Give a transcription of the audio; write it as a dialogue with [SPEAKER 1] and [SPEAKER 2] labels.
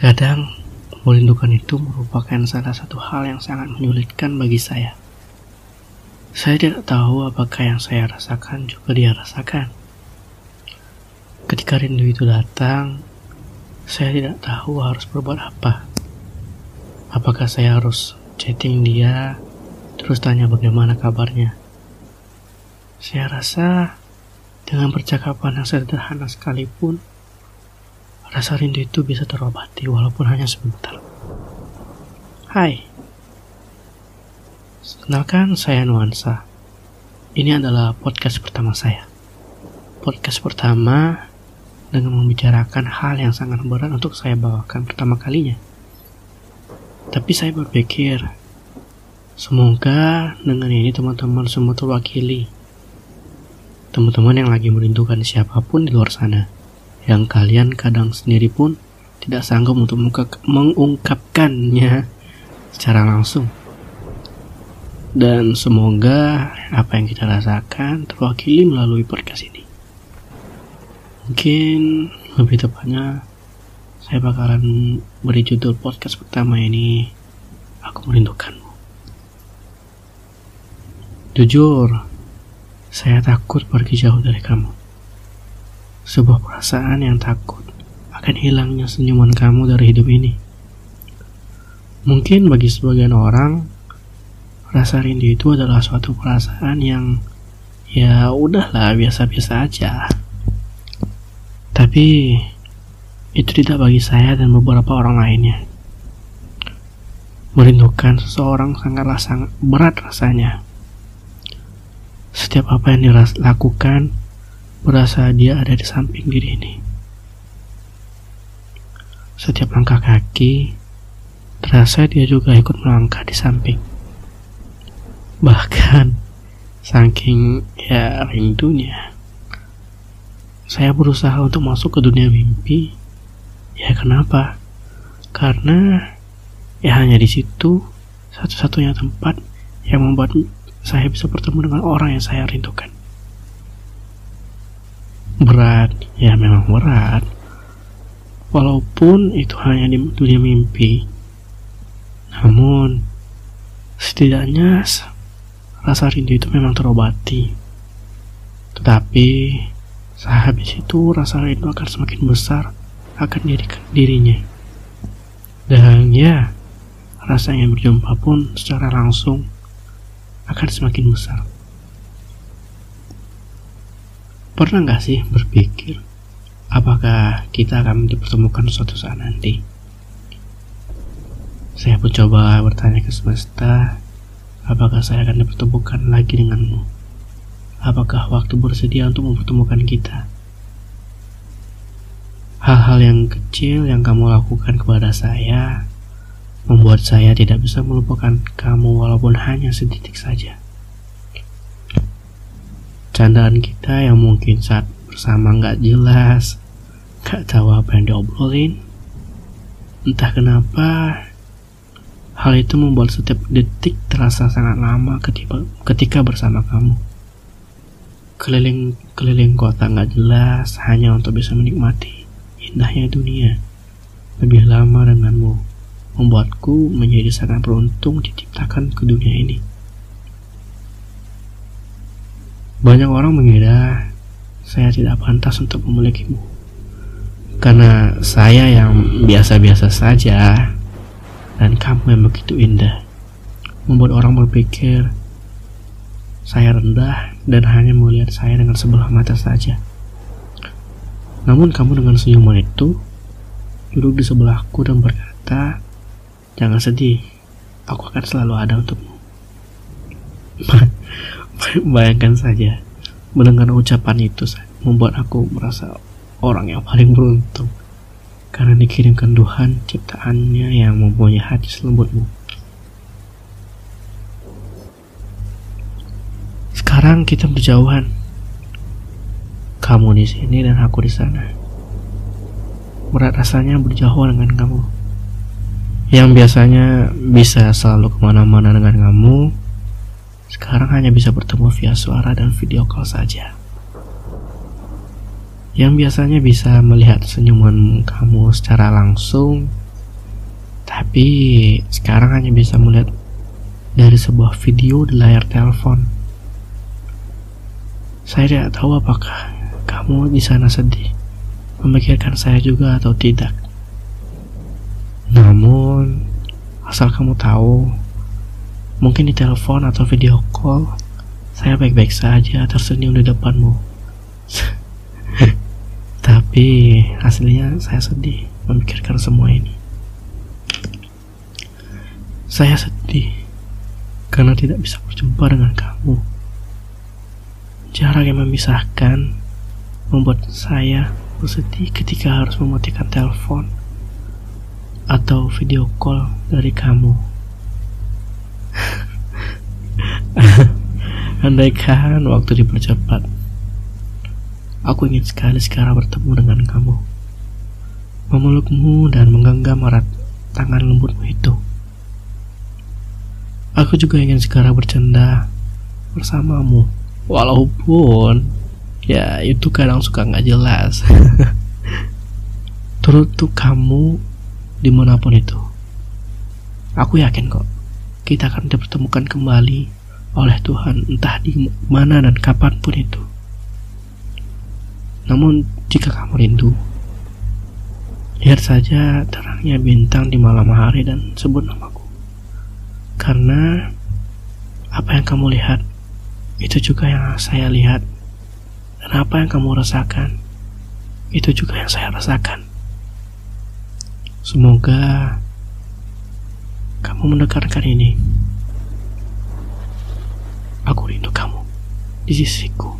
[SPEAKER 1] Terkadang, merindukan itu merupakan salah satu hal yang sangat menyulitkan bagi saya. Saya tidak tahu apakah yang saya rasakan juga dia rasakan. Ketika rindu itu datang, saya tidak tahu harus berbuat apa. Apakah saya harus chatting dia, terus tanya bagaimana kabarnya? Saya rasa dengan percakapan yang sederhana sekalipun, rasa rindu itu bisa terobati walaupun hanya sebentar. Hai, kenalkan saya Nuansa. Ini adalah podcast pertama saya. Podcast pertama dengan membicarakan hal yang sangat berat untuk saya bawakan pertama kalinya. Tapi saya berpikir, semoga dengan ini teman-teman semua terwakili. Teman-teman yang lagi merindukan siapa pun di luar sana, yang kalian kadang sendiri pun tidak sanggup untuk mengungkapkannya secara langsung. Dan semoga apa yang kita rasakan terwakili melalui podcast ini. Mungkin lebih tepatnya saya bakalan beri judul podcast pertama ini Aku Merindukanmu. Jujur, saya takut pergi jauh dari kamu. Sebuah perasaan yang takut akan hilangnya senyuman kamu dari hidup ini. Mungkin bagi sebagian orang, rasa rindu itu adalah suatu perasaan yang ya udahlah biasa-biasa aja. Tapi itu tidak bagi saya dan beberapa orang lainnya. Merindukan seseorang sangatlah sangat berat rasanya. Setiap apa yang dilakukan berasa dia ada di samping diri ini. Setiap langkah kaki terasa dia juga ikut melangkah di samping. Bahkan saking ya rindunya saya berusaha untuk masuk ke dunia mimpi. Ya kenapa? Karena ya hanya di situ satu-satunya tempat yang membuat saya bisa bertemu dengan orang yang saya rindukan. Berat, ya memang berat. Walaupun itu hanya di dunia mimpi. Namun, setidaknya rasa rindu itu memang terobati. Tetapi, Sehabis itu rasa rindu akan semakin besar akan diri dirinya. Dan ya, rasa yang berjumpa pun secara langsung akan semakin besar. Pernah nggak sih berpikir apakah kita akan dipertemukan suatu saat nanti? Saya pun coba bertanya ke semesta, apakah saya akan dipertemukan lagi denganmu? Apakah waktu bersedia untuk mempertemukan kita? Hal-hal yang kecil yang kamu lakukan kepada saya membuat saya tidak bisa melupakan kamu walaupun hanya sedikit saja. Candaan kita yang mungkin saat bersama nggak jelas, nggak tahu apa yang diobrolin. Entah kenapa, hal itu membuat setiap detik terasa sangat lama ketika, ketika bersama kamu keliling-keliling kota nggak jelas hanya untuk bisa menikmati indahnya dunia lebih lama denganmu membuatku menjadi sangat beruntung diciptakan ke dunia ini. Banyak orang mengira saya tidak pantas untuk memilikimu. Karena saya yang biasa-biasa saja dan kamu yang begitu indah membuat orang berpikir saya rendah dan hanya melihat saya dengan sebelah mata saja. Namun kamu dengan senyuman itu duduk di sebelahku dan berkata, Jangan sedih, aku akan selalu ada untukmu. Bayangkan saja, mendengar ucapan itu membuat aku merasa orang yang paling beruntung karena dikirimkan Tuhan ciptaannya yang mempunyai hati selembutmu. Sekarang kita berjauhan. Kamu di sini dan aku di sana. Berat rasanya berjauhan dengan kamu. Yang biasanya bisa selalu ke mana-mana dengan kamu, sekarang hanya bisa bertemu via suara dan video call saja. Yang biasanya bisa melihat senyuman kamu secara langsung, Tapi sekarang hanya bisa melihat dari sebuah video di layar telepon. Saya tidak tahu apakah kamu di sana sedih, memikirkan saya juga atau tidak. Namun, asal kamu tahu, mungkin di telepon atau video call, saya baik-baik saja tersenyum di depanmu. Tapi hasilnya saya sedih memikirkan semua ini. Saya sedih karena tidak bisa berjumpa dengan kamu. Jarak yang memisahkan membuat saya bersedih ketika harus mematikan telepon atau video call dari kamu. Andaikan waktu dipercepat, aku ingin sekali sekarang bertemu dengan kamu, memelukmu dan menggenggam erat tangan lembutmu itu. Aku juga ingin sekarang bercanda bersamamu. Walaupun ya itu kadang suka nggak jelas. Turut tuh kamu di mana pun itu. Aku yakin kok kita akan dipertemukan kembali oleh Tuhan entah di mana dan kapan pun itu namun jika kamu rindu lihat saja terangnya bintang di malam hari dan sebut namaku karena apa yang kamu lihat itu juga yang saya lihat. Dan apa yang kamu rasakan, itu juga yang saya rasakan. Semoga kamu mendengarkan ini. Aku rindu kamu di sisiku.